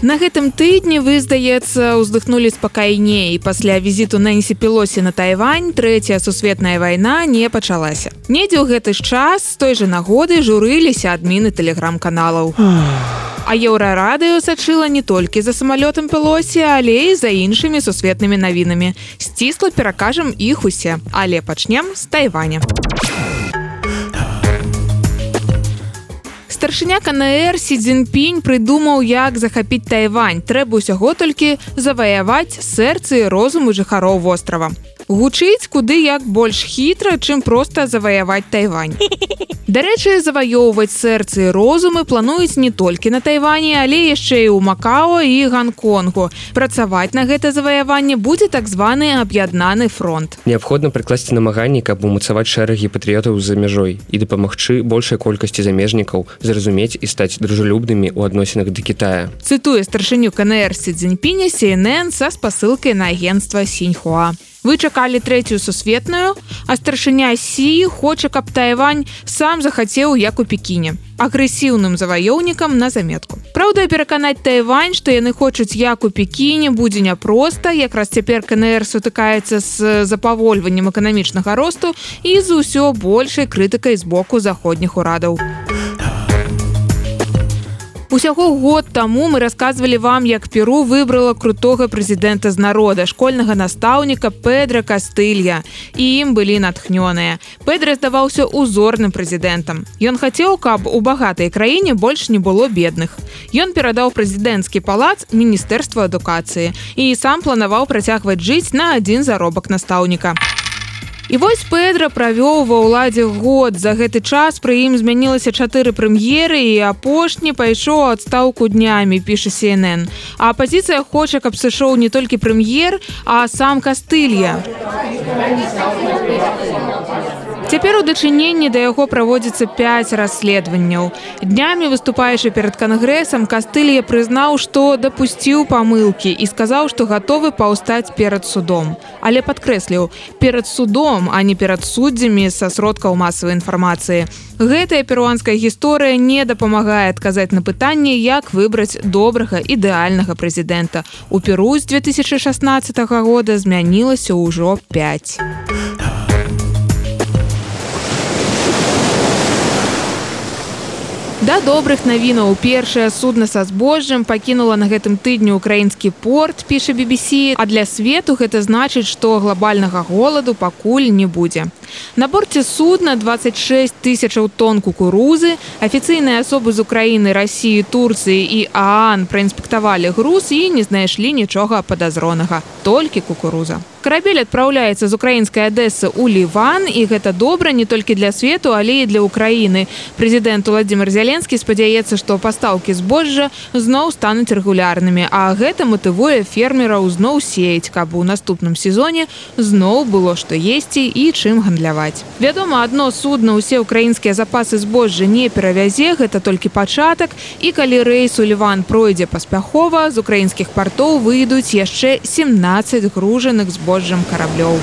На гэтым тыдні вы здаецца уздыхнулі спакайней. Пасля візіту Нэнсі пілосі на Тайвань трэцяя сусветная вайна не пачалася. Недзе ў гэты ж час з той жа нагоды журыліся адміны тэлеграм-каналаў. А еўрарадыё сачыла не толькі за самалётам пілосі але і за іншымі сусветнымі навінамі. Сцісла перакажам іх усе. Але пачнем з тайваня старшыня КНР сі дзінпінь прыдумаў як захапіць тайвань. Трэба ўсяго толькі заваяваць сэрцы розуму жыхароў вострава. Гучыць куды як больш хітра чым проста заваяваць тайвань дарэчы заваёўваць сэрцы розумы плануюць не толькі на тайване але яшчэ і ў макао і гонконгу. Працаваць на гэта заваяванне будзе так званы аб'яднаны фронт. Неабходна прыкласці намаганні каб умацаваць шэрагі патрыётаў за мяжой і дапамагчы большай колькасці замежнікаў зразумець і стаць дружалюбнымі ў адносінах да Китая цытуе старшыню КНР сі дзіньпіня CNN са спасылкай на агенцтва сіньхуа. Вы чакалі трэцюю сусветную а старшыня сі хоча каб тайвань сам захацеў як у пекіне агрэсіўным заваёўнікам на заметку. Праўда пераканаць тайвань што яны хочуць як у пекіне будзе няпроста якраз цяпер кнр сутыкаецца з запавольваннем эканамічнага росту і з усё большай крытыкай з боку заходніх урадаў а Усяго год таму мы рассказывалі вам, як Перу выбрала крутога прэзідэнта з народа, школьнага настаўніка Педра Кастылья. І ім былі натхнёныя. Педра здаваўся узорным прэзідэнтам. Ён хацеў, каб у багатай краіне больш не было бедных. Ён перадаў прэзідэнцкі палац міністэрства адукацыі і сам планаваў працягваць жыць на адзін заробак настаўніка. І вось Педра правёў ва ўладзе год. За гэты час пры ім змянілася чатыры прэм'еры і апошні пайшоў адстаўку днямі, піша CNN. А апазіцыя хоча, каб сышоў не толькі прэм'ер, а сам кастылья. Цяпер у дачыненні да яго праводзіцца 5 расследаванняў. Днямі выступаючы перад кангрэсам кастылья прызнаў, што дапусціў памылкі і сказаў, што гатовы паўстаць перад судом. Але падкрэсліў перад судом, а не перад суддзямі са сродкаў масавай інфармацыі. Гэтая перуанская гісторыя не дапамагае адказаць на пытанне, як выбраць добрага ідэальнага прэзідэнта. У Перу з 2016 года змянілася ўжо 5. Да добрых навінаў першае судна са збожжам пакінула на гэтым тыдні украінскі порт піша BBC а для свету гэта значыць што глобальнага голаду пакуль не будзе. На борце судна 26 тысячаў тонн кукурузы. Афіцыйныя асобы з Украіны рассіі турцыі і аан праінспектавалі груз і не знайшлі нічога падазронага. Толькі кукуруза карабель адпраўляецца з украінскай адэсы ў ліван і гэта добра не толькі для свету але і для украіны прэзідэнт владимир зяленскі спадзяецца што пастаўкі збожжа зноў стануць рэгулярнымі а гэта матывуе фермераў зноў сеяць каб у наступным сезоне зноў было што есці і чым гандляваць. Вядома одно судно усе украінскія запасы збожжа не перавязе гэта толькі пачатак. І калі рэйс у ліван пройдзе паспяхова з украінскіх партоў выйдуць яшчэ 17 гружаных збожжа збожжам караблёў.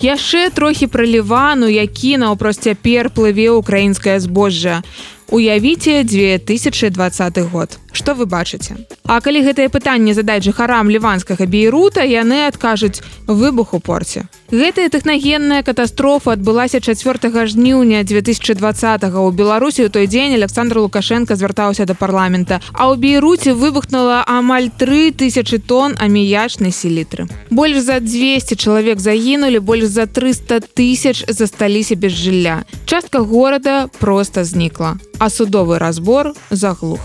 Яшчэ трохі пра лівану, які наўпрост цяпер плыве ўкраінскае збожжа. Уявіце 2020 год. Што вы бачыце? А калі гэтае пытанне задаць жыхарам ліванскага бейрута, яны адкажуць выбух у порце. Гэтая тэхнагенная катастрофа адбылася 4 жніўня 2020 у Беларусі ў той дзень Александр Лукашенко звяртаўся да парламента. А ў бейруце выбухнула амаль 3000 тонн аміячнай селітры. Больш за 200 чалавек загінулі, больш за 300 тысяч засталіся без жылля. Частка горада проста знікла, а судовы разбор заглух.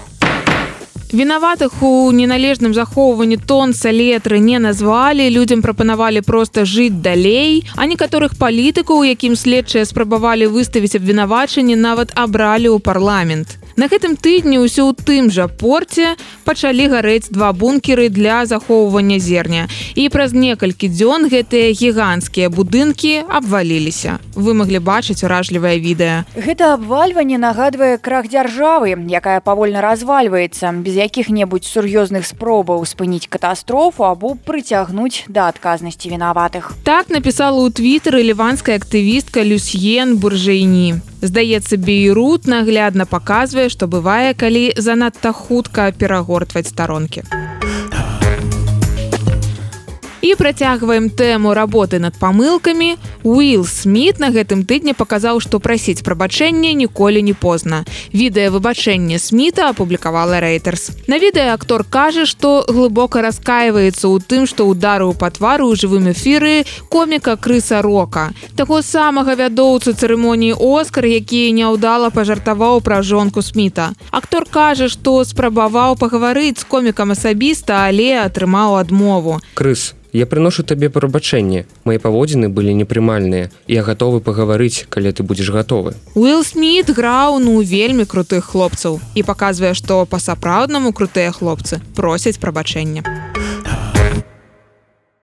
Вінаватых у неналежным захоўванні тон салетры не назвалі, людзям прапанавалі проста жыць далей, а некаторых палітыкаў, якім следчыя спрабавалі выставіць абвінавачанні, нават абралі ў парламент. На гэтым тыдні ўсё ў тым жа порце пачалі гарэць два бункеры для захоўвання зерня. І праз некалькі дзён гэтыя гіганцкія будынкі абваліліся. Вы маглі бачыць уражлівае відэа. Гэта абвальванне нагадвае крах дзяржавы, якая павольна развальваецца без якіх-небудзь сур'ёзных спробаў спыніць катастрофу або прыцягнуць да адказнасці вінаватых. Так напісала ў твітары ліванская актывістка Люсьен буржэйні. Здаецца, Бейрут наглядна паказвае, што бывае, калі занадта хутка перагортваць старонкі. І працягваем тэму работы над памылкамі. Уилл Смит на гэтым тыдні паказаў, што прасіць прабачэння ніколі не позна. Відэа выбачэння Сміта апублікавала Рэйтерс. На відэа актор кажа, што глыбока раскаиваецца ў тым, што ударыў па твару ў жывым эфіры коміка крыса рока. Таго самага вядоўцу цырымоніі Оскар, які няўдала пажартаваў пра жонку Сміта. Актор кажа, што спрабаваў пагаварыць з комікам асабіста, але атрымаў адмову. Крыс, Я прыношу табе прабачэнне. Мае паводзіны былі непрымальныя. Я гатовы пагаварыць, калі ты будзеш гатовы. Уилл Смит граў ну вельмі крутых хлопцаў і паказвае, што па-сапраўднаму крутыя хлопцы просяць прабачэння.